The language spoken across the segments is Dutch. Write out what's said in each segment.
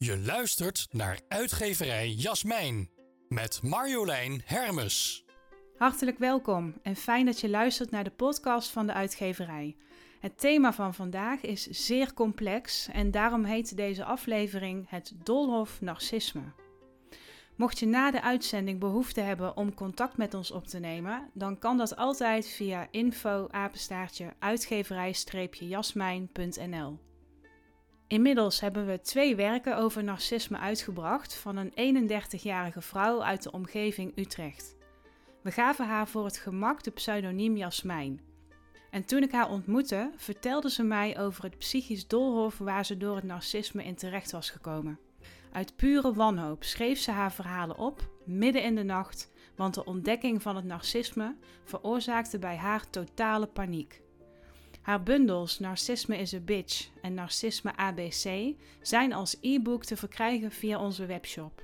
Je luistert naar uitgeverij Jasmijn met Marjolein Hermes. Hartelijk welkom en fijn dat je luistert naar de podcast van de uitgeverij. Het thema van vandaag is zeer complex en daarom heet deze aflevering het Dolhof Narcisme. Mocht je na de uitzending behoefte hebben om contact met ons op te nemen, dan kan dat altijd via info uitgeverij-jasmijn.nl. Inmiddels hebben we twee werken over narcisme uitgebracht van een 31-jarige vrouw uit de omgeving Utrecht. We gaven haar voor het gemak de pseudoniem Jasmijn. En toen ik haar ontmoette, vertelde ze mij over het psychisch doolhof waar ze door het narcisme in terecht was gekomen. Uit pure wanhoop schreef ze haar verhalen op, midden in de nacht, want de ontdekking van het narcisme veroorzaakte bij haar totale paniek. Haar bundels Narcisme is a Bitch en Narcisme ABC zijn als e-book te verkrijgen via onze webshop.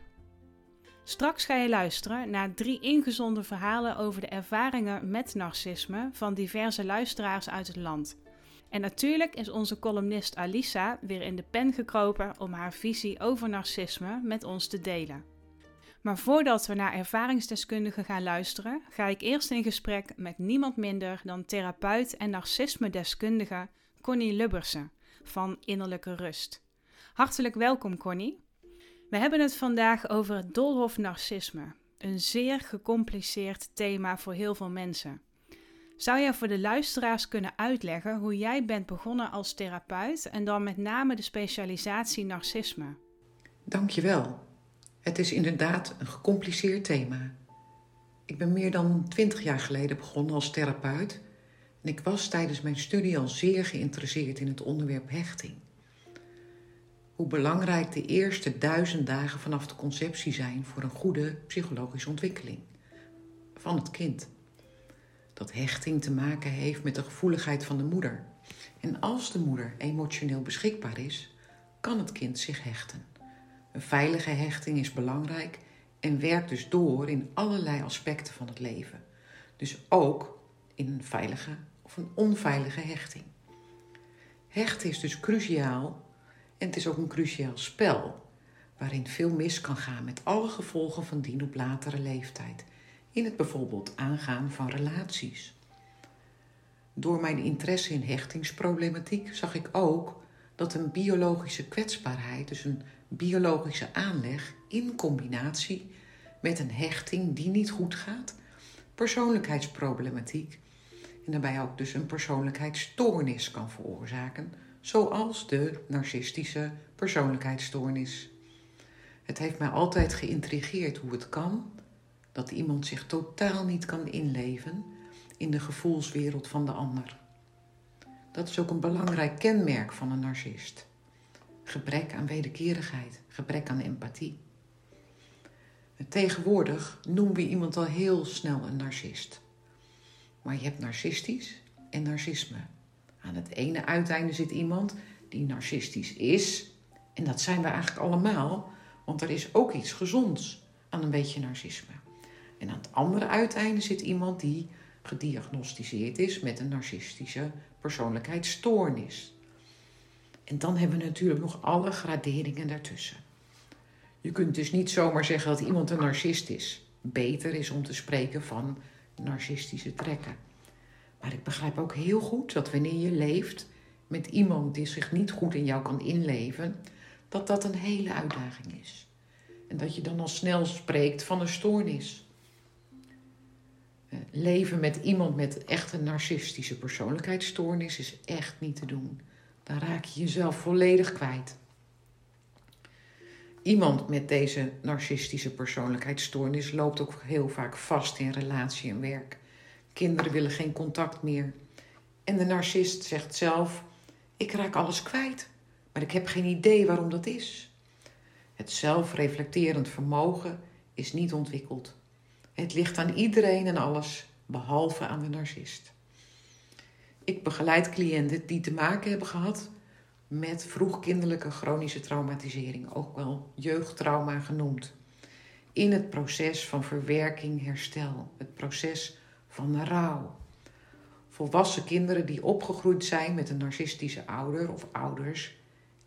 Straks ga je luisteren naar drie ingezonde verhalen over de ervaringen met narcisme van diverse luisteraars uit het land. En natuurlijk is onze columnist Alisa weer in de pen gekropen om haar visie over narcisme met ons te delen. Maar voordat we naar ervaringsdeskundigen gaan luisteren, ga ik eerst in gesprek met niemand minder dan therapeut en narcisme-deskundige Connie Lubbersen van Innerlijke Rust. Hartelijk welkom, Connie. We hebben het vandaag over het doolhof narcisme, een zeer gecompliceerd thema voor heel veel mensen. Zou jij voor de luisteraars kunnen uitleggen hoe jij bent begonnen als therapeut en dan met name de specialisatie narcisme? Dankjewel. Het is inderdaad een gecompliceerd thema. Ik ben meer dan twintig jaar geleden begonnen als therapeut en ik was tijdens mijn studie al zeer geïnteresseerd in het onderwerp hechting. Hoe belangrijk de eerste duizend dagen vanaf de conceptie zijn voor een goede psychologische ontwikkeling van het kind. Dat hechting te maken heeft met de gevoeligheid van de moeder. En als de moeder emotioneel beschikbaar is, kan het kind zich hechten. Een veilige hechting is belangrijk en werkt dus door in allerlei aspecten van het leven. Dus ook in een veilige of een onveilige hechting. Hechten is dus cruciaal en het is ook een cruciaal spel, waarin veel mis kan gaan met alle gevolgen van dien op latere leeftijd, in het bijvoorbeeld aangaan van relaties. Door mijn interesse in hechtingsproblematiek zag ik ook dat een biologische kwetsbaarheid, dus een biologische aanleg in combinatie met een hechting die niet goed gaat, persoonlijkheidsproblematiek en daarbij ook dus een persoonlijkheidsstoornis kan veroorzaken, zoals de narcistische persoonlijkheidsstoornis. Het heeft mij altijd geïntrigeerd hoe het kan dat iemand zich totaal niet kan inleven in de gevoelswereld van de ander. Dat is ook een belangrijk kenmerk van een narcist. Gebrek aan wederkerigheid, gebrek aan empathie. Tegenwoordig noemen we iemand al heel snel een narcist. Maar je hebt narcistisch en narcisme. Aan het ene uiteinde zit iemand die narcistisch is. En dat zijn we eigenlijk allemaal, want er is ook iets gezonds aan een beetje narcisme. En aan het andere uiteinde zit iemand die gediagnosticeerd is met een narcistische persoonlijkheidsstoornis. En dan hebben we natuurlijk nog alle graderingen daartussen. Je kunt dus niet zomaar zeggen dat iemand een narcist is. Beter is om te spreken van narcistische trekken. Maar ik begrijp ook heel goed dat wanneer je leeft met iemand die zich niet goed in jou kan inleven, dat dat een hele uitdaging is. En dat je dan al snel spreekt van een stoornis. Eh, leven met iemand met echt een narcistische persoonlijkheidsstoornis is echt niet te doen. Dan raak je jezelf volledig kwijt. Iemand met deze narcistische persoonlijkheidsstoornis loopt ook heel vaak vast in relatie en werk. Kinderen willen geen contact meer. En de narcist zegt zelf: Ik raak alles kwijt, maar ik heb geen idee waarom dat is. Het zelfreflecterend vermogen is niet ontwikkeld. Het ligt aan iedereen en alles, behalve aan de narcist. Ik begeleid cliënten die te maken hebben gehad met vroegkinderlijke chronische traumatisering, ook wel jeugdtrauma genoemd. In het proces van verwerking, herstel, het proces van rouw. Volwassen kinderen die opgegroeid zijn met een narcistische ouder of ouders,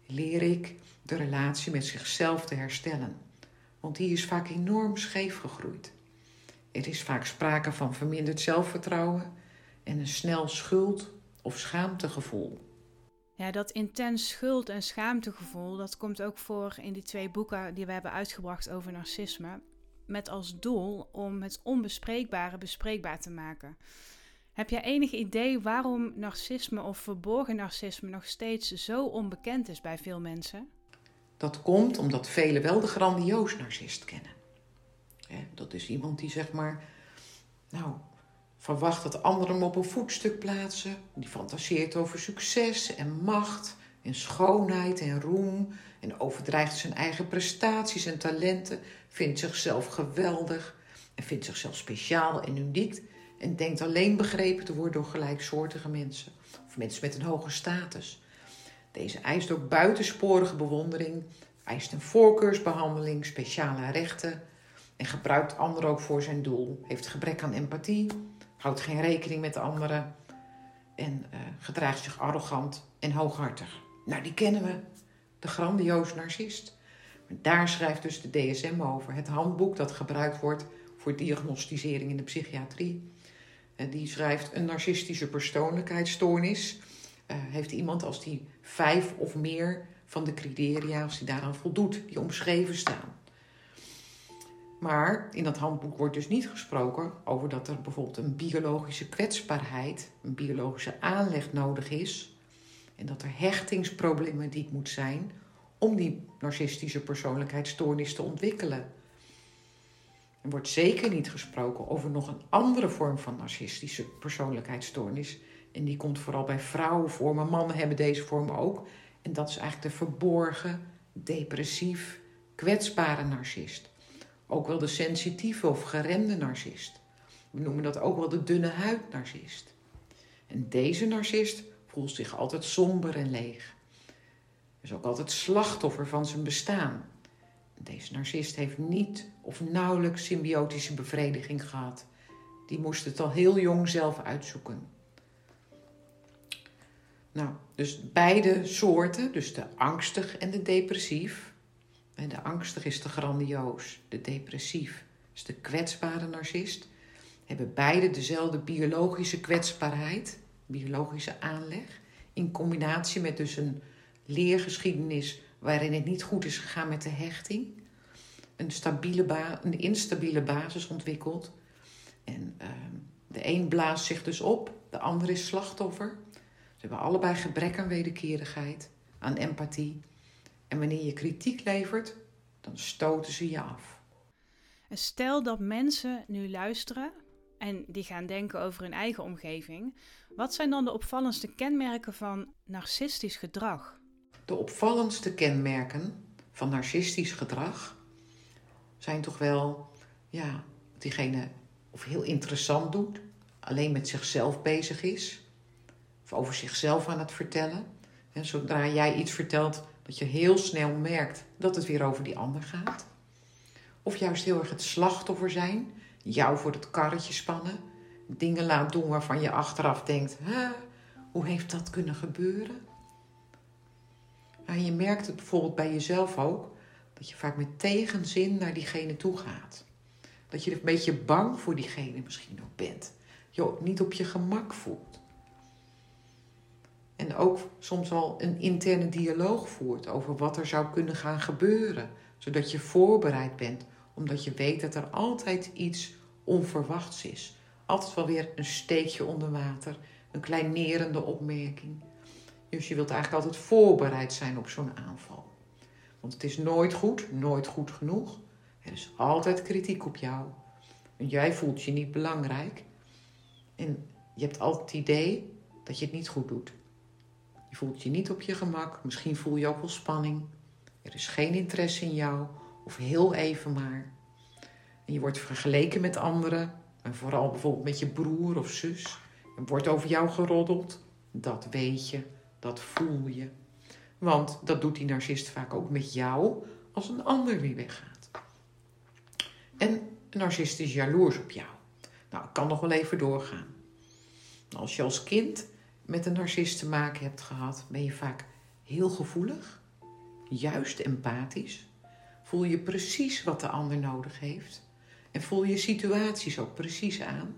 leer ik de relatie met zichzelf te herstellen. Want die is vaak enorm scheef gegroeid. Er is vaak sprake van verminderd zelfvertrouwen en een snel schuld- of schaamtegevoel. Ja, dat intens schuld- en schaamtegevoel, dat komt ook voor in die twee boeken die we hebben uitgebracht over narcisme. Met als doel om het onbespreekbare bespreekbaar te maken. Heb jij enig idee waarom narcisme of verborgen narcisme nog steeds zo onbekend is bij veel mensen? Dat komt omdat velen wel de grandioos narcist kennen. Dat is iemand die zeg maar, nou, verwacht dat anderen hem op een voetstuk plaatsen. Die fantaseert over succes en macht en schoonheid en roem. En overdrijft zijn eigen prestaties en talenten. Vindt zichzelf geweldig en vindt zichzelf speciaal en uniek. En denkt alleen begrepen te worden door gelijksoortige mensen. Of mensen met een hoge status. Deze eist ook buitensporige bewondering, eist een voorkeursbehandeling, speciale rechten en gebruikt anderen ook voor zijn doel. Heeft gebrek aan empathie, houdt geen rekening met anderen en uh, gedraagt zich arrogant en hooghartig. Nou, die kennen we, de grandioos narcist. Maar daar schrijft dus de DSM over, het handboek dat gebruikt wordt voor diagnosticering in de psychiatrie. En die schrijft een narcistische persoonlijkheidsstoornis. Uh, heeft iemand als die vijf of meer van de criteria, als die daaraan voldoet, die omschreven staan. Maar in dat handboek wordt dus niet gesproken over dat er bijvoorbeeld een biologische kwetsbaarheid, een biologische aanleg nodig is. En dat er hechtingsproblematiek moet zijn om die narcistische persoonlijkheidsstoornis te ontwikkelen. Er wordt zeker niet gesproken over nog een andere vorm van narcistische persoonlijkheidsstoornis. En die komt vooral bij vrouwen voor, maar mannen hebben deze vorm ook. En dat is eigenlijk de verborgen, depressief, kwetsbare narcist. Ook wel de sensitieve of geremde narcist. We noemen dat ook wel de dunne huid narcist. En deze narcist voelt zich altijd somber en leeg. Is ook altijd slachtoffer van zijn bestaan. Deze narcist heeft niet of nauwelijks symbiotische bevrediging gehad. Die moest het al heel jong zelf uitzoeken. Nou, dus beide soorten, dus de angstig en de depressief. De angstig is de grandioos, de depressief is de kwetsbare narcist. Hebben beide dezelfde biologische kwetsbaarheid, biologische aanleg. In combinatie met dus een leergeschiedenis waarin het niet goed is gegaan met de hechting. Een, stabiele instabiele basis ontwikkeld. En uh, de een blaast zich dus op, de ander is slachtoffer. Ze hebben allebei gebrek aan wederkerigheid, aan empathie. En wanneer je kritiek levert, dan stoten ze je af. En stel dat mensen nu luisteren en die gaan denken over hun eigen omgeving. Wat zijn dan de opvallendste kenmerken van narcistisch gedrag? De opvallendste kenmerken van narcistisch gedrag zijn toch wel, ja, diegene of heel interessant doet, alleen met zichzelf bezig is, of over zichzelf aan het vertellen. En zodra jij iets vertelt, dat je heel snel merkt dat het weer over die ander gaat. Of juist heel erg het slachtoffer zijn, jou voor het karretje spannen, dingen laat doen waarvan je achteraf denkt: hoe heeft dat kunnen gebeuren? En je merkt het bijvoorbeeld bij jezelf ook, dat je vaak met tegenzin naar diegene toe gaat. Dat je een beetje bang voor diegene misschien ook bent. Je niet op je gemak voelt. En ook soms al een interne dialoog voert over wat er zou kunnen gaan gebeuren. Zodat je voorbereid bent, omdat je weet dat er altijd iets onverwachts is. Altijd wel weer een steekje onder water, een kleinerende opmerking. Dus je wilt eigenlijk altijd voorbereid zijn op zo'n aanval. Want het is nooit goed, nooit goed genoeg. Er is altijd kritiek op jou. En jij voelt je niet belangrijk. En je hebt altijd het idee dat je het niet goed doet. Je voelt je niet op je gemak. Misschien voel je ook wel spanning. Er is geen interesse in jou. Of heel even maar. Je wordt vergeleken met anderen. En vooral bijvoorbeeld met je broer of zus. Er wordt over jou geroddeld. Dat weet je. Dat voel je. Want dat doet die narcist vaak ook met jou als een ander weer weggaat. En een narcist is jaloers op jou. Nou, ik kan nog wel even doorgaan. Als je als kind met een narcist te maken hebt gehad, ben je vaak heel gevoelig. juist empathisch? Voel je precies wat de ander nodig heeft? En voel je situaties ook precies aan?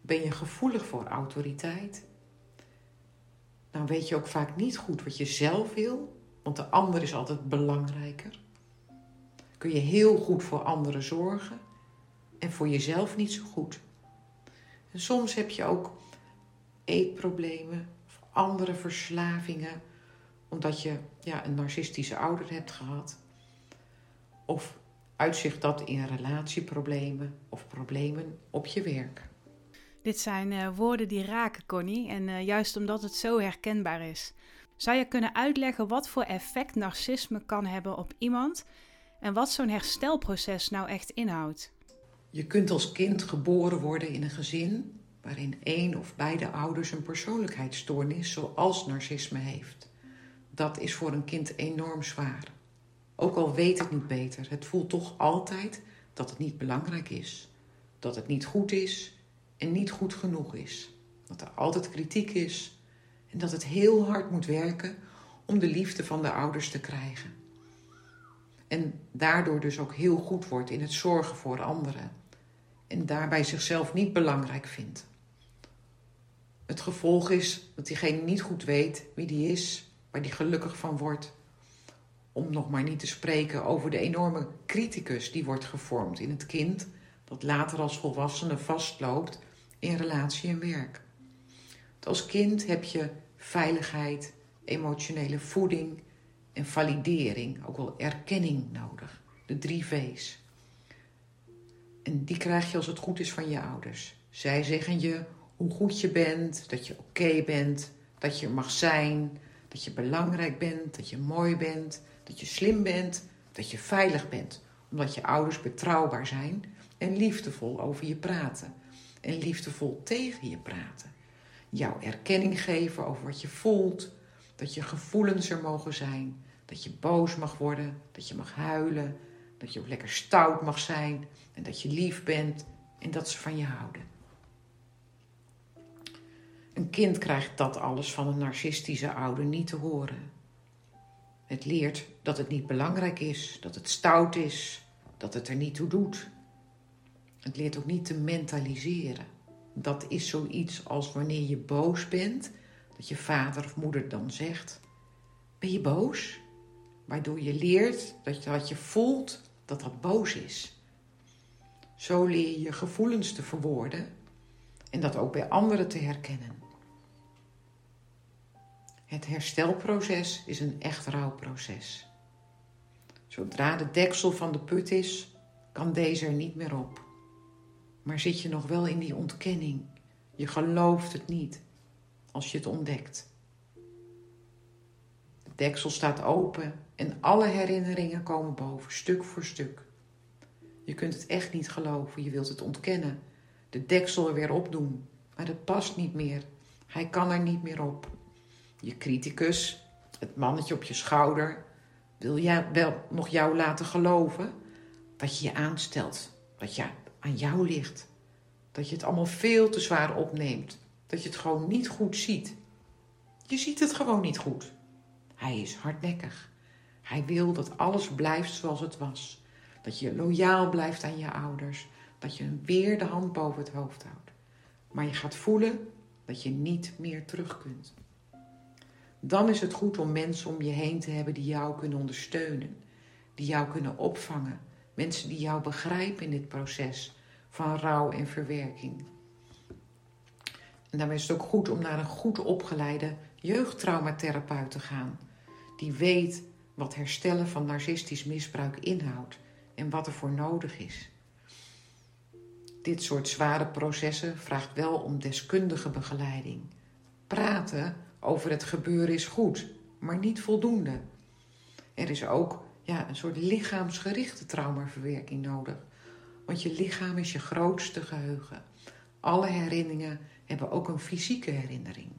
Ben je gevoelig voor autoriteit? Dan weet je ook vaak niet goed wat je zelf wil, want de ander is altijd belangrijker. Kun je heel goed voor anderen zorgen en voor jezelf niet zo goed. En soms heb je ook eetproblemen of andere verslavingen, omdat je ja, een narcistische ouder hebt gehad. Of uitzicht dat in relatieproblemen of problemen op je werk. Dit zijn uh, woorden die raken, Connie, en uh, juist omdat het zo herkenbaar is. Zou je kunnen uitleggen wat voor effect narcisme kan hebben op iemand en wat zo'n herstelproces nou echt inhoudt? Je kunt als kind geboren worden in een gezin waarin één of beide ouders een persoonlijkheidsstoornis zoals narcisme heeft. Dat is voor een kind enorm zwaar. Ook al weet het niet beter, het voelt toch altijd dat het niet belangrijk is, dat het niet goed is en niet goed genoeg is. Dat er altijd kritiek is en dat het heel hard moet werken om de liefde van de ouders te krijgen. En daardoor dus ook heel goed wordt in het zorgen voor anderen en daarbij zichzelf niet belangrijk vindt. Het gevolg is dat diegene niet goed weet wie die is, waar die gelukkig van wordt. Om nog maar niet te spreken over de enorme criticus die wordt gevormd in het kind, dat later als volwassene vastloopt in relatie en werk. Als kind heb je veiligheid, emotionele voeding en validering, ook wel erkenning nodig. De drie V's. En die krijg je als het goed is van je ouders. Zij zeggen je hoe goed je bent, dat je oké bent, dat je mag zijn, dat je belangrijk bent, dat je mooi bent, dat je slim bent, dat je veilig bent. Omdat je ouders betrouwbaar zijn en liefdevol over je praten. En liefdevol tegen je praten. Jouw erkenning geven over wat je voelt, dat je gevoelens er mogen zijn, dat je boos mag worden, dat je mag huilen, dat je ook lekker stout mag zijn en dat je lief bent en dat ze van je houden. Een kind krijgt dat alles van een narcistische ouder niet te horen. Het leert dat het niet belangrijk is, dat het stout is, dat het er niet toe doet. Het leert ook niet te mentaliseren. Dat is zoiets als wanneer je boos bent, dat je vader of moeder dan zegt: Ben je boos? Waardoor je leert dat wat je voelt, dat dat boos is. Zo leer je gevoelens te verwoorden en dat ook bij anderen te herkennen. Het herstelproces is een echt rouwproces. Zodra de deksel van de put is, kan deze er niet meer op. Maar zit je nog wel in die ontkenning? Je gelooft het niet als je het ontdekt. De deksel staat open en alle herinneringen komen boven, stuk voor stuk. Je kunt het echt niet geloven, je wilt het ontkennen. De deksel er weer opdoen, maar het past niet meer. Hij kan er niet meer op. Je criticus, het mannetje op je schouder, wil jij wel nog jou laten geloven dat je je aanstelt, dat je aan jou ligt, dat je het allemaal veel te zwaar opneemt, dat je het gewoon niet goed ziet. Je ziet het gewoon niet goed. Hij is hardnekkig. Hij wil dat alles blijft zoals het was. Dat je loyaal blijft aan je ouders. Dat je weer de hand boven het hoofd houdt. Maar je gaat voelen dat je niet meer terug kunt. Dan is het goed om mensen om je heen te hebben die jou kunnen ondersteunen. Die jou kunnen opvangen. Mensen die jou begrijpen in dit proces van rouw en verwerking. En daarmee is het ook goed om naar een goed opgeleide jeugdtraumatherapeut te gaan. Die weet wat herstellen van narcistisch misbruik inhoudt en wat er voor nodig is. Dit soort zware processen vraagt wel om deskundige begeleiding. Praten over het gebeuren is goed, maar niet voldoende. Er is ook ja, een soort lichaamsgerichte traumaverwerking nodig. Want je lichaam is je grootste geheugen. Alle herinneringen hebben ook een fysieke herinnering.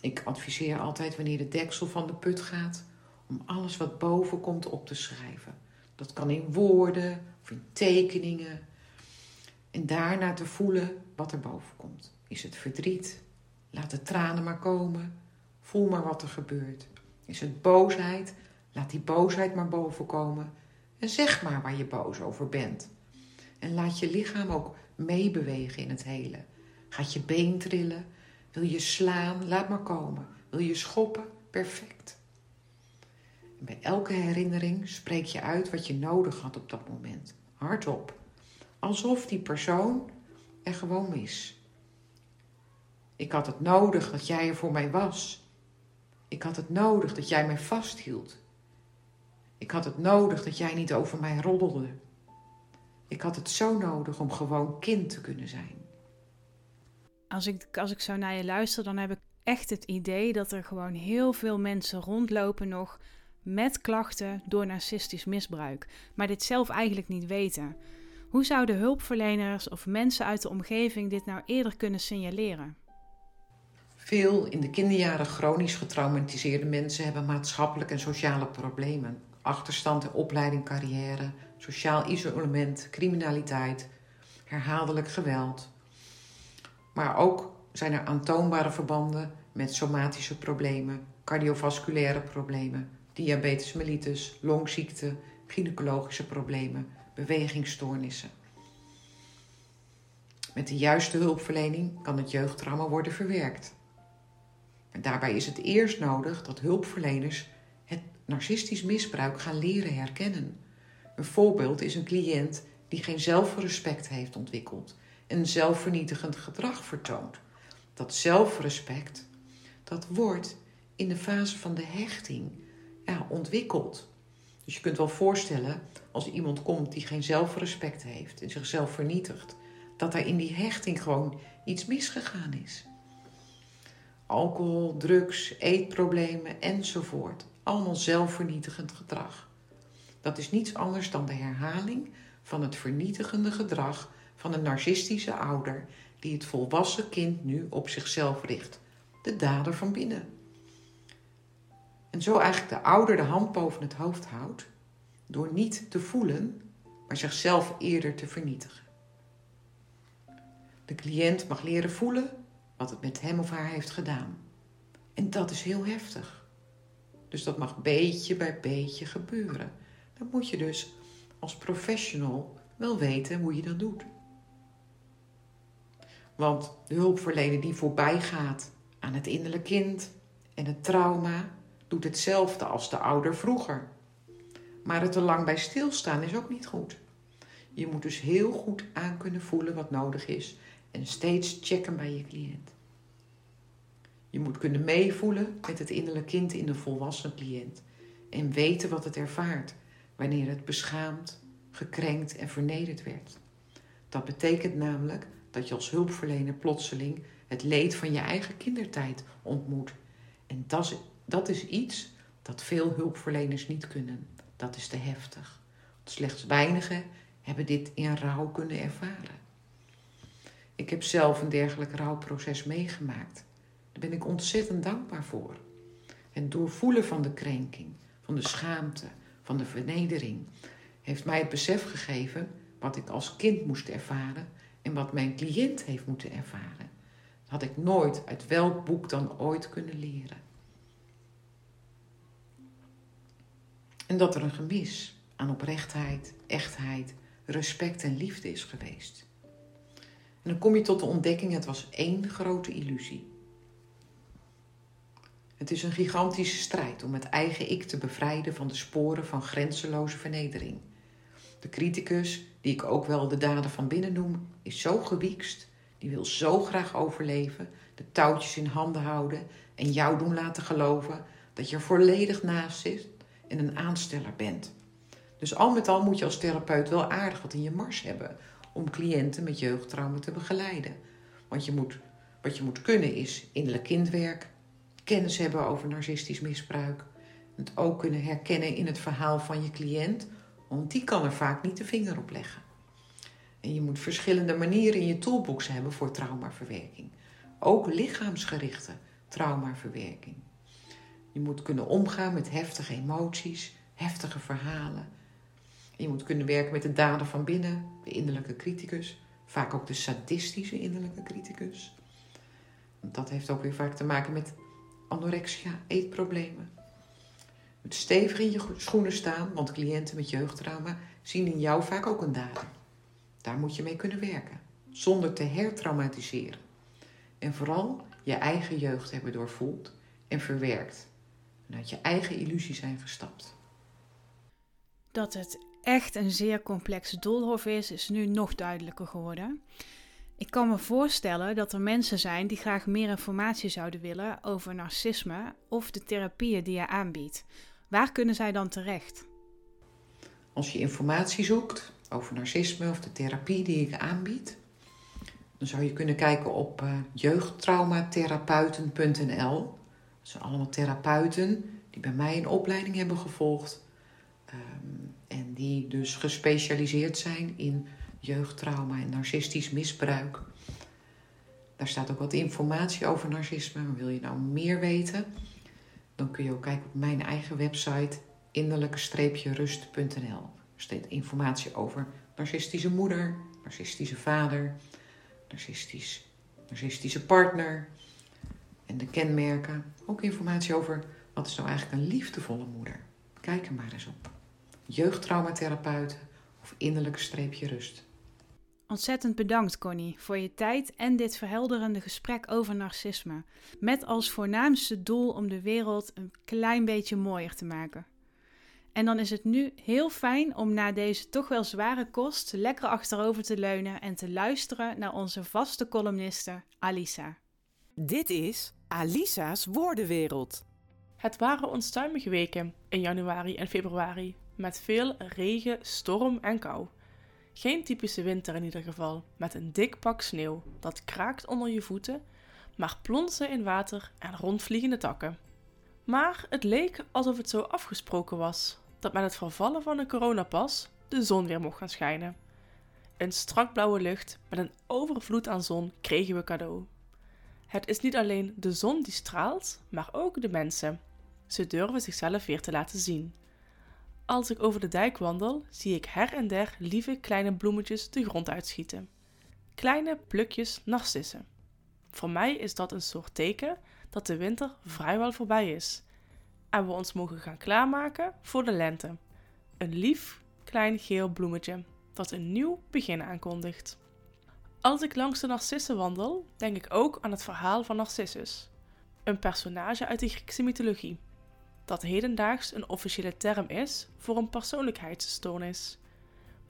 Ik adviseer altijd wanneer de deksel van de put gaat om alles wat boven komt op te schrijven. Dat kan in woorden of in tekeningen. En daarna te voelen wat er boven komt. Is het verdriet? Laat de tranen maar komen. Voel maar wat er gebeurt. Is het boosheid? Laat die boosheid maar boven komen. En zeg maar waar je boos over bent. En laat je lichaam ook meebewegen in het hele. Gaat je been trillen? Wil je slaan? Laat maar komen. Wil je schoppen? Perfect. Bij elke herinnering spreek je uit wat je nodig had op dat moment. Hardop. Alsof die persoon er gewoon is. Ik had het nodig dat jij er voor mij was. Ik had het nodig dat jij mij vasthield. Ik had het nodig dat jij niet over mij roddelde. Ik had het zo nodig om gewoon kind te kunnen zijn. Als ik, als ik zo naar je luister, dan heb ik echt het idee dat er gewoon heel veel mensen rondlopen nog met klachten door narcistisch misbruik, maar dit zelf eigenlijk niet weten. Hoe zouden hulpverleners of mensen uit de omgeving dit nou eerder kunnen signaleren? Veel in de kinderjaren chronisch getraumatiseerde mensen hebben maatschappelijke en sociale problemen. Achterstand in opleiding, carrière, sociaal isolement, criminaliteit, herhaaldelijk geweld. Maar ook zijn er aantoonbare verbanden met somatische problemen, cardiovasculaire problemen, diabetes mellitus, longziekte, gynaecologische problemen, bewegingsstoornissen. Met de juiste hulpverlening kan het jeugdtrauma worden verwerkt. Daarbij is het eerst nodig dat hulpverleners het narcistisch misbruik gaan leren herkennen. Een voorbeeld is een cliënt die geen zelfrespect heeft ontwikkeld en zelfvernietigend gedrag vertoont. Dat zelfrespect, dat wordt in de fase van de hechting ontwikkeld. Dus je kunt wel voorstellen, als iemand komt die geen zelfrespect heeft en zichzelf vernietigt, dat er in die hechting gewoon iets misgegaan is. Alcohol, drugs, eetproblemen enzovoort. Allemaal zelfvernietigend gedrag. Dat is niets anders dan de herhaling van het vernietigende gedrag van een narcistische ouder die het volwassen kind nu op zichzelf richt. De dader van binnen. En zo eigenlijk de ouder de hand boven het hoofd houdt door niet te voelen, maar zichzelf eerder te vernietigen. De cliënt mag leren voelen wat het met hem of haar heeft gedaan. En dat is heel heftig. Dus dat mag beetje bij beetje gebeuren. Dan moet je dus als professional wel weten hoe je dat doet. Want de hulpverlener die voorbij gaat aan het innerlijke kind en het trauma, doet hetzelfde als de ouder vroeger. Maar het te lang bij stilstaan is ook niet goed. Je moet dus heel goed aan kunnen voelen wat nodig is en steeds checken bij je cliënt. Je moet kunnen meevoelen met het innerlijke kind in de volwassen cliënt en weten wat het ervaart wanneer het beschaamd, gekrenkt en vernederd werd. Dat betekent namelijk dat je als hulpverlener plotseling het leed van je eigen kindertijd ontmoet. En dat is, dat is iets dat veel hulpverleners niet kunnen. Dat is te heftig. Slechts weinigen hebben dit in rouw kunnen ervaren. Ik heb zelf een dergelijk rouwproces meegemaakt. Daar ben ik ontzettend dankbaar voor. Het doorvoelen van de krenking, van de schaamte, van de vernedering, heeft mij het besef gegeven wat ik als kind moest ervaren en wat mijn cliënt heeft moeten ervaren. Dat had ik nooit uit welk boek dan ooit kunnen leren. En dat er een gemis aan oprechtheid, echtheid, respect en liefde is geweest. En dan kom je tot de ontdekking: het was één grote illusie. Het is een gigantische strijd om het eigen ik te bevrijden van de sporen van grenzeloze vernedering. De criticus, die ik ook wel de daden van binnen noem, is zo gewiekst. Die wil zo graag overleven, de touwtjes in handen houden en jou doen laten geloven dat je er volledig naast zit en een aansteller bent. Dus al met al moet je als therapeut wel aardig wat in je mars hebben om cliënten met jeugdtrauma te begeleiden. Want je moet, wat je moet kunnen is innerlijk kindwerk, kennis hebben over narcistisch misbruik, het ook kunnen herkennen in het verhaal van je cliënt, want die kan er vaak niet de vinger op leggen. En je moet verschillende manieren in je toolbox hebben voor traumaverwerking. Ook lichaamsgerichte traumaverwerking. Je moet kunnen omgaan met heftige emoties, heftige verhalen. je moet kunnen werken met de dader van binnen, de innerlijke criticus, vaak ook de sadistische innerlijke criticus. Dat heeft ook weer vaak te maken met anorexia, eetproblemen. moet stevig in je schoenen staan, want cliënten met jeugdtrauma zien in jou vaak ook een dader. Daar moet je mee kunnen werken, zonder te hertraumatiseren. En vooral je eigen jeugd hebben doorvoeld en verwerkt. En uit je eigen illusie zijn gestapt. Dat het echt een zeer complex doolhof is, is nu nog duidelijker geworden. Ik kan me voorstellen dat er mensen zijn die graag meer informatie zouden willen over narcisme of de therapieën die je aanbiedt. Waar kunnen zij dan terecht? Als je informatie zoekt over narcisme of de therapie die ik aanbied, dan zou je kunnen kijken op uh, jeugdtraumatherapeuten.nl. Dat zijn allemaal therapeuten die bij mij een opleiding hebben gevolgd um, en die dus gespecialiseerd zijn in jeugdtrauma en narcistisch misbruik. Daar staat ook wat informatie over narcisme. Wil je nou meer weten? Dan kun je ook kijken op mijn eigen website innerlijke-rust.nl. Er staat informatie over narcistische moeder, narcistische vader, narcistisch, narcistische partner en de kenmerken. Ook informatie over wat is nou eigenlijk een liefdevolle moeder. Kijk er maar eens op. Jeugdtraumatherapeuten of innerlijke-rust. Ontzettend bedankt, Connie, voor je tijd en dit verhelderende gesprek over narcisme. Met als voornaamste doel om de wereld een klein beetje mooier te maken. En dan is het nu heel fijn om na deze toch wel zware kost lekker achterover te leunen en te luisteren naar onze vaste columniste Alisa. Dit is Alisa's Woordenwereld. Het waren onstuimige weken in januari en februari, met veel regen, storm en kou. Geen typische winter in ieder geval, met een dik pak sneeuw dat kraakt onder je voeten, maar plonsen in water en rondvliegende takken. Maar het leek alsof het zo afgesproken was dat met het vervallen van de coronapas de zon weer mocht gaan schijnen. Een strak blauwe lucht met een overvloed aan zon kregen we cadeau. Het is niet alleen de zon die straalt, maar ook de mensen. Ze durven zichzelf weer te laten zien. Als ik over de dijk wandel, zie ik her en der lieve kleine bloemetjes de grond uitschieten. Kleine plukjes narcissen. Voor mij is dat een soort teken dat de winter vrijwel voorbij is en we ons mogen gaan klaarmaken voor de lente. Een lief klein geel bloemetje dat een nieuw begin aankondigt. Als ik langs de narcissen wandel, denk ik ook aan het verhaal van Narcissus, een personage uit de Griekse mythologie dat hedendaags een officiële term is voor een persoonlijkheidsstoornis.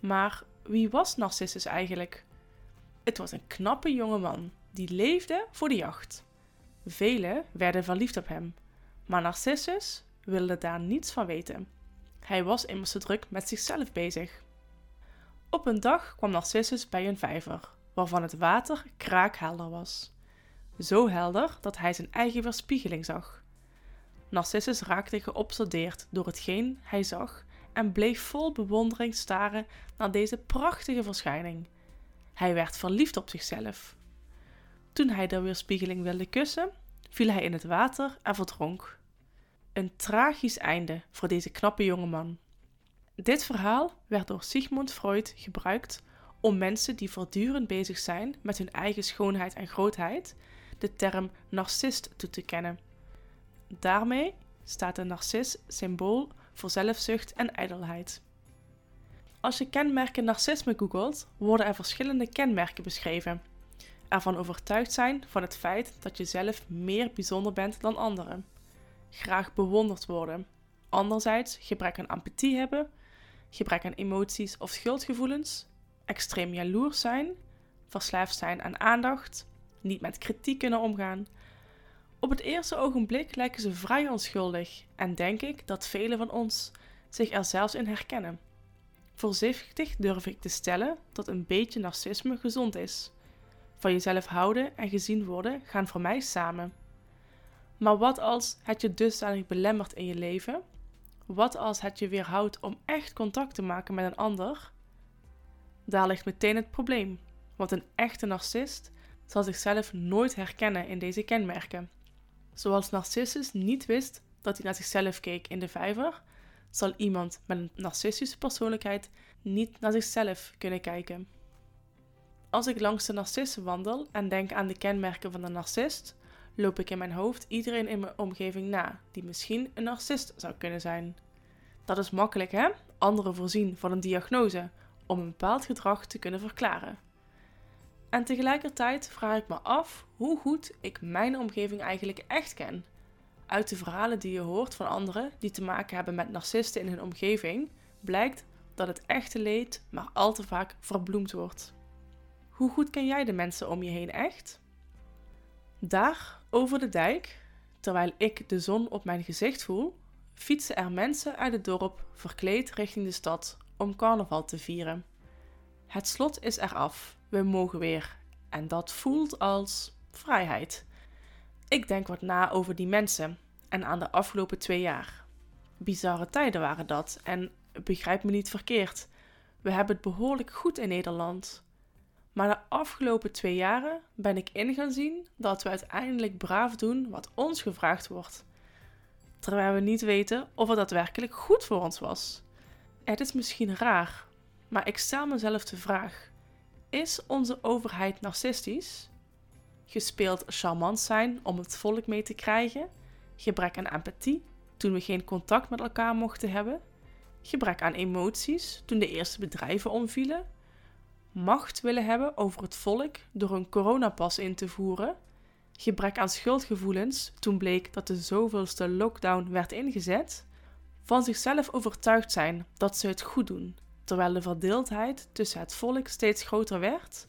Maar wie was Narcissus eigenlijk? Het was een knappe jonge man die leefde voor de jacht. Velen werden verliefd op hem, maar Narcissus wilde daar niets van weten. Hij was immers te druk met zichzelf bezig. Op een dag kwam Narcissus bij een vijver, waarvan het water kraakhelder was. Zo helder dat hij zijn eigen weerspiegeling zag. Narcissus raakte geobsedeerd door hetgeen hij zag en bleef vol bewondering staren naar deze prachtige verschijning. Hij werd verliefd op zichzelf. Toen hij de weerspiegeling wilde kussen, viel hij in het water en verdronk. Een tragisch einde voor deze knappe jongeman. Dit verhaal werd door Sigmund Freud gebruikt om mensen die voortdurend bezig zijn met hun eigen schoonheid en grootheid de term narcist toe te kennen. Daarmee staat de narcis symbool voor zelfzucht en ijdelheid. Als je kenmerken narcisme googelt, worden er verschillende kenmerken beschreven. Ervan overtuigd zijn van het feit dat je zelf meer bijzonder bent dan anderen. Graag bewonderd worden. Anderzijds gebrek aan empathie hebben, gebrek aan emoties of schuldgevoelens, extreem jaloers zijn, verslaafd zijn aan aandacht, niet met kritiek kunnen omgaan, op het eerste ogenblik lijken ze vrij onschuldig en denk ik dat velen van ons zich er zelfs in herkennen. Voorzichtig durf ik te stellen dat een beetje narcisme gezond is. Van jezelf houden en gezien worden gaan voor mij samen. Maar wat als het je dusdanig belemmert in je leven? Wat als het je weerhoudt om echt contact te maken met een ander? Daar ligt meteen het probleem, want een echte narcist zal zichzelf nooit herkennen in deze kenmerken. Zoals Narcissus niet wist dat hij naar zichzelf keek in de vijver, zal iemand met een narcistische persoonlijkheid niet naar zichzelf kunnen kijken. Als ik langs de narcissen wandel en denk aan de kenmerken van de narcist, loop ik in mijn hoofd iedereen in mijn omgeving na die misschien een narcist zou kunnen zijn. Dat is makkelijk, hè? Anderen voorzien van een diagnose om een bepaald gedrag te kunnen verklaren. En tegelijkertijd vraag ik me af hoe goed ik mijn omgeving eigenlijk echt ken. Uit de verhalen die je hoort van anderen die te maken hebben met narcisten in hun omgeving, blijkt dat het echte leed maar al te vaak verbloemd wordt. Hoe goed ken jij de mensen om je heen echt? Daar, over de dijk, terwijl ik de zon op mijn gezicht voel, fietsen er mensen uit het dorp verkleed richting de stad om carnaval te vieren. Het slot is eraf, we mogen weer. En dat voelt als vrijheid. Ik denk wat na over die mensen en aan de afgelopen twee jaar. Bizarre tijden waren dat en begrijp me niet verkeerd. We hebben het behoorlijk goed in Nederland. Maar de afgelopen twee jaren ben ik in gaan zien dat we uiteindelijk braaf doen wat ons gevraagd wordt. Terwijl we niet weten of het daadwerkelijk goed voor ons was. Het is misschien raar, maar ik stel mezelf de vraag: is onze overheid narcistisch? Gespeeld charmant zijn om het volk mee te krijgen? Gebrek aan empathie toen we geen contact met elkaar mochten hebben? Gebrek aan emoties toen de eerste bedrijven omvielen? Macht willen hebben over het volk door een coronapas in te voeren? Gebrek aan schuldgevoelens toen bleek dat de zoveelste lockdown werd ingezet? Van zichzelf overtuigd zijn dat ze het goed doen, terwijl de verdeeldheid tussen het volk steeds groter werd?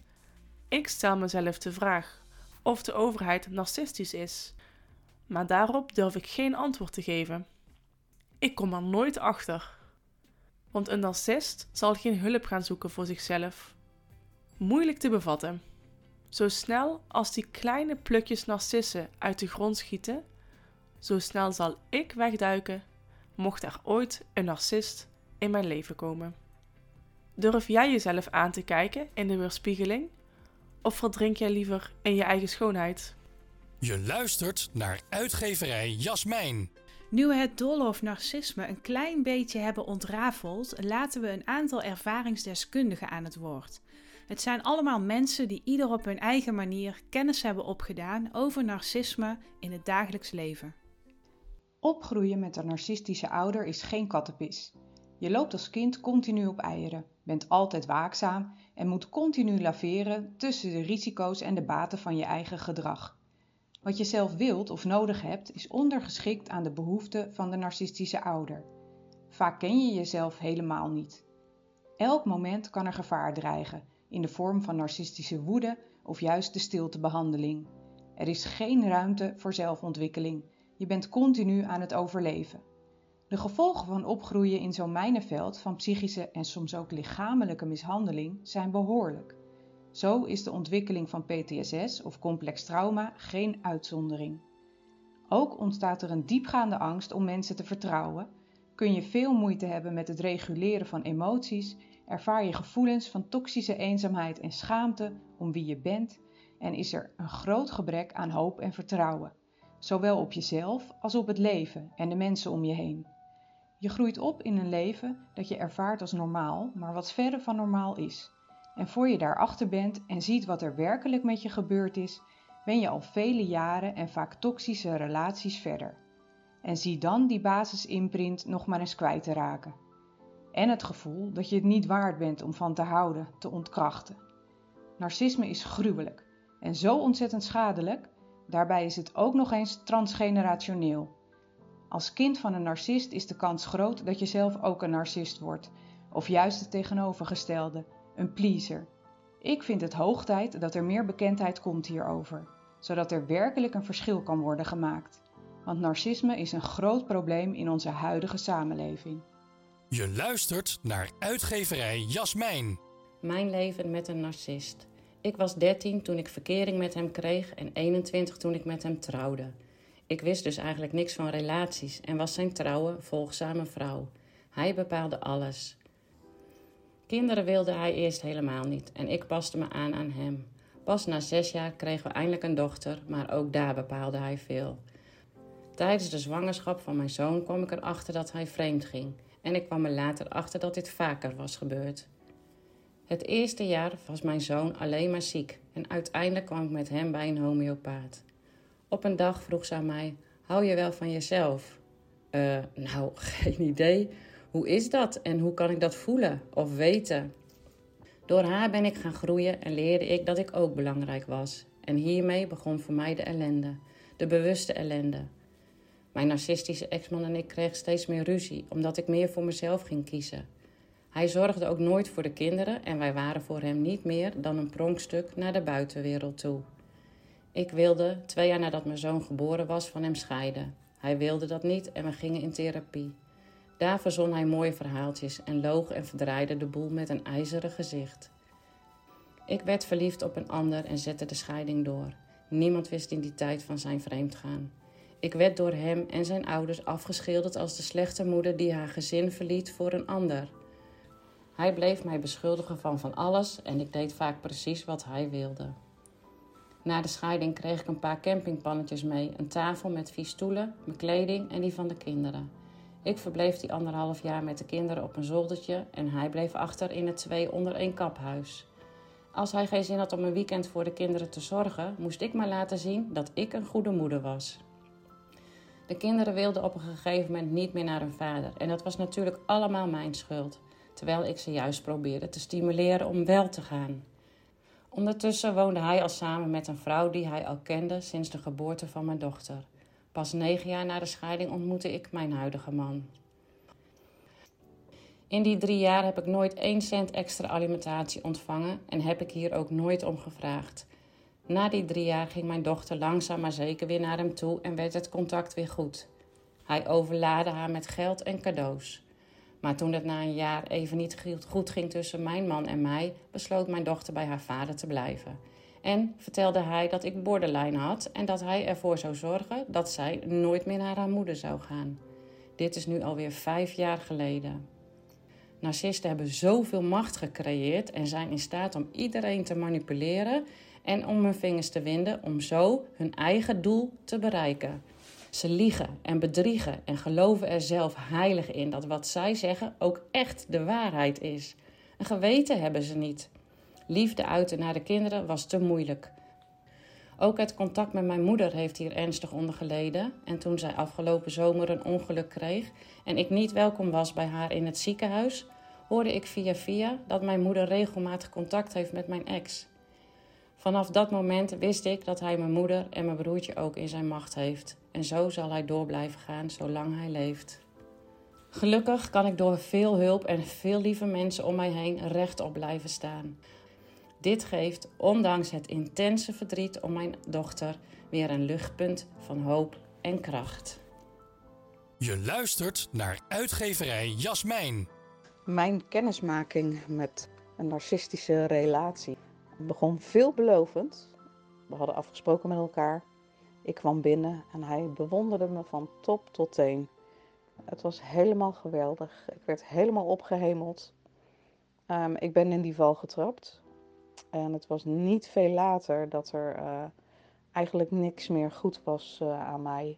Ik stel mezelf de vraag of de overheid narcistisch is, maar daarop durf ik geen antwoord te geven. Ik kom er nooit achter. Want een narcist zal geen hulp gaan zoeken voor zichzelf. Moeilijk te bevatten. Zo snel als die kleine plukjes narcissen uit de grond schieten, zo snel zal ik wegduiken, mocht er ooit een narcist in mijn leven komen. Durf jij jezelf aan te kijken in de weerspiegeling? Of verdrink jij liever in je eigen schoonheid? Je luistert naar uitgeverij Jasmijn. Nu we het doolhof narcisme een klein beetje hebben ontrafeld, laten we een aantal ervaringsdeskundigen aan het woord. Het zijn allemaal mensen die ieder op hun eigen manier kennis hebben opgedaan over narcisme in het dagelijks leven. Opgroeien met een narcistische ouder is geen kattenpis. Je loopt als kind continu op eieren, bent altijd waakzaam en moet continu laveren tussen de risico's en de baten van je eigen gedrag. Wat je zelf wilt of nodig hebt, is ondergeschikt aan de behoeften van de narcistische ouder. Vaak ken je jezelf helemaal niet. Elk moment kan er gevaar dreigen, in de vorm van narcistische woede of juist de stiltebehandeling. Er is geen ruimte voor zelfontwikkeling. Je bent continu aan het overleven. De gevolgen van opgroeien in zo'n mijnenveld van psychische en soms ook lichamelijke mishandeling zijn behoorlijk. Zo is de ontwikkeling van PTSS of complex trauma geen uitzondering. Ook ontstaat er een diepgaande angst om mensen te vertrouwen, kun je veel moeite hebben met het reguleren van emoties, ervaar je gevoelens van toxische eenzaamheid en schaamte om wie je bent en is er een groot gebrek aan hoop en vertrouwen, zowel op jezelf als op het leven en de mensen om je heen. Je groeit op in een leven dat je ervaart als normaal, maar wat verre van normaal is. En voor je daarachter bent en ziet wat er werkelijk met je gebeurd is, ben je al vele jaren en vaak toxische relaties verder. En zie dan die basisimprint nog maar eens kwijt te raken. En het gevoel dat je het niet waard bent om van te houden, te ontkrachten. Narcisme is gruwelijk en zo ontzettend schadelijk, daarbij is het ook nog eens transgenerationeel. Als kind van een narcist is de kans groot dat je zelf ook een narcist wordt, of juist het tegenovergestelde, een pleaser. Ik vind het hoog tijd dat er meer bekendheid komt hierover, zodat er werkelijk een verschil kan worden gemaakt. Want narcisme is een groot probleem in onze huidige samenleving. Je luistert naar uitgeverij Jasmijn. Mijn leven met een narcist. Ik was 13 toen ik verkering met hem kreeg en 21 toen ik met hem trouwde. Ik wist dus eigenlijk niks van relaties en was zijn trouwe, volgzame vrouw. Hij bepaalde alles. Kinderen wilde hij eerst helemaal niet en ik paste me aan aan hem. Pas na zes jaar kregen we eindelijk een dochter, maar ook daar bepaalde hij veel. Tijdens de zwangerschap van mijn zoon kwam ik erachter dat hij vreemd ging. En ik kwam er later achter dat dit vaker was gebeurd. Het eerste jaar was mijn zoon alleen maar ziek en uiteindelijk kwam ik met hem bij een homeopaat. Op een dag vroeg ze aan mij: Hou je wel van jezelf? Uh, nou, geen idee. Hoe is dat en hoe kan ik dat voelen of weten? Door haar ben ik gaan groeien en leerde ik dat ik ook belangrijk was. En hiermee begon voor mij de ellende, de bewuste ellende. Mijn narcistische ex-man en ik kregen steeds meer ruzie, omdat ik meer voor mezelf ging kiezen. Hij zorgde ook nooit voor de kinderen en wij waren voor hem niet meer dan een pronkstuk naar de buitenwereld toe. Ik wilde, twee jaar nadat mijn zoon geboren was, van hem scheiden. Hij wilde dat niet en we gingen in therapie. Daar verzon hij mooie verhaaltjes en loog en verdraaide de boel met een ijzeren gezicht. Ik werd verliefd op een ander en zette de scheiding door. Niemand wist in die tijd van zijn vreemdgaan. Ik werd door hem en zijn ouders afgeschilderd als de slechte moeder die haar gezin verliet voor een ander. Hij bleef mij beschuldigen van van alles en ik deed vaak precies wat hij wilde. Na de scheiding kreeg ik een paar campingpannetjes mee, een tafel met vier stoelen, mijn kleding en die van de kinderen. Ik verbleef die anderhalf jaar met de kinderen op een zoldertje en hij bleef achter in het twee onder één kaphuis. Als hij geen zin had om een weekend voor de kinderen te zorgen, moest ik maar laten zien dat ik een goede moeder was. De kinderen wilden op een gegeven moment niet meer naar hun vader en dat was natuurlijk allemaal mijn schuld, terwijl ik ze juist probeerde te stimuleren om wel te gaan. Ondertussen woonde hij al samen met een vrouw die hij al kende sinds de geboorte van mijn dochter. Pas negen jaar na de scheiding ontmoette ik mijn huidige man. In die drie jaar heb ik nooit één cent extra alimentatie ontvangen en heb ik hier ook nooit om gevraagd. Na die drie jaar ging mijn dochter langzaam maar zeker weer naar hem toe en werd het contact weer goed. Hij overlaadde haar met geld en cadeaus. Maar toen het na een jaar even niet goed ging tussen mijn man en mij, besloot mijn dochter bij haar vader te blijven. En vertelde hij dat ik borderline had en dat hij ervoor zou zorgen dat zij nooit meer naar haar moeder zou gaan. Dit is nu alweer vijf jaar geleden. Narcisten hebben zoveel macht gecreëerd en zijn in staat om iedereen te manipuleren en om hun vingers te winden om zo hun eigen doel te bereiken. Ze liegen en bedriegen en geloven er zelf heilig in dat wat zij zeggen ook echt de waarheid is. Een geweten hebben ze niet. Liefde uiten naar de kinderen was te moeilijk. Ook het contact met mijn moeder heeft hier ernstig onder geleden. En toen zij afgelopen zomer een ongeluk kreeg en ik niet welkom was bij haar in het ziekenhuis, hoorde ik via via dat mijn moeder regelmatig contact heeft met mijn ex. Vanaf dat moment wist ik dat hij mijn moeder en mijn broertje ook in zijn macht heeft. En zo zal hij door blijven gaan zolang hij leeft. Gelukkig kan ik door veel hulp en veel lieve mensen om mij heen rechtop blijven staan. Dit geeft, ondanks het intense verdriet om mijn dochter, weer een luchtpunt van hoop en kracht. Je luistert naar uitgeverij Jasmijn. Mijn kennismaking met een narcistische relatie begon veelbelovend. We hadden afgesproken met elkaar. Ik kwam binnen en hij bewonderde me van top tot teen. Het was helemaal geweldig. Ik werd helemaal opgehemeld. Um, ik ben in die val getrapt. En het was niet veel later dat er uh, eigenlijk niks meer goed was uh, aan mij.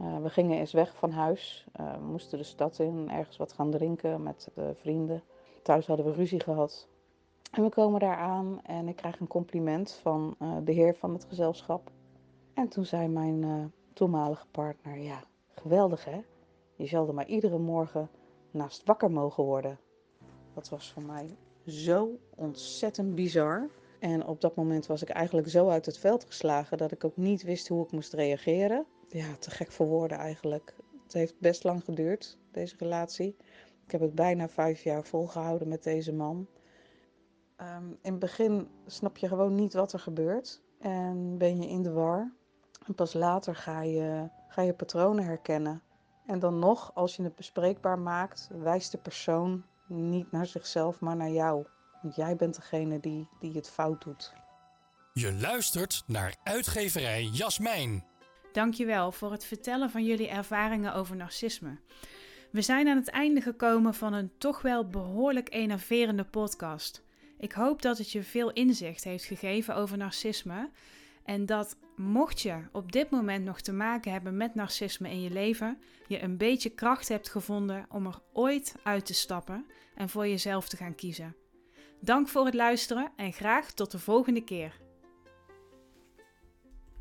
Uh, we gingen eens weg van huis. moesten de stad in, ergens wat gaan drinken met vrienden. Thuis hadden we ruzie gehad. En we komen daar aan en ik krijg een compliment van de heer van het gezelschap. En toen zei mijn toenmalige partner: Ja, geweldig hè? Je zal er maar iedere morgen naast wakker mogen worden. Dat was voor mij zo ontzettend bizar. En op dat moment was ik eigenlijk zo uit het veld geslagen dat ik ook niet wist hoe ik moest reageren. Ja, te gek voor woorden eigenlijk. Het heeft best lang geduurd, deze relatie. Ik heb het bijna vijf jaar volgehouden met deze man. Um, in het begin snap je gewoon niet wat er gebeurt en ben je in de war. En pas later ga je, ga je patronen herkennen. En dan nog, als je het bespreekbaar maakt, wijst de persoon niet naar zichzelf, maar naar jou. Want jij bent degene die, die het fout doet. Je luistert naar uitgeverij Jasmijn. Dankjewel voor het vertellen van jullie ervaringen over narcisme. We zijn aan het einde gekomen van een toch wel behoorlijk enerverende podcast. Ik hoop dat het je veel inzicht heeft gegeven over narcisme en dat mocht je op dit moment nog te maken hebben met narcisme in je leven, je een beetje kracht hebt gevonden om er ooit uit te stappen en voor jezelf te gaan kiezen. Dank voor het luisteren en graag tot de volgende keer.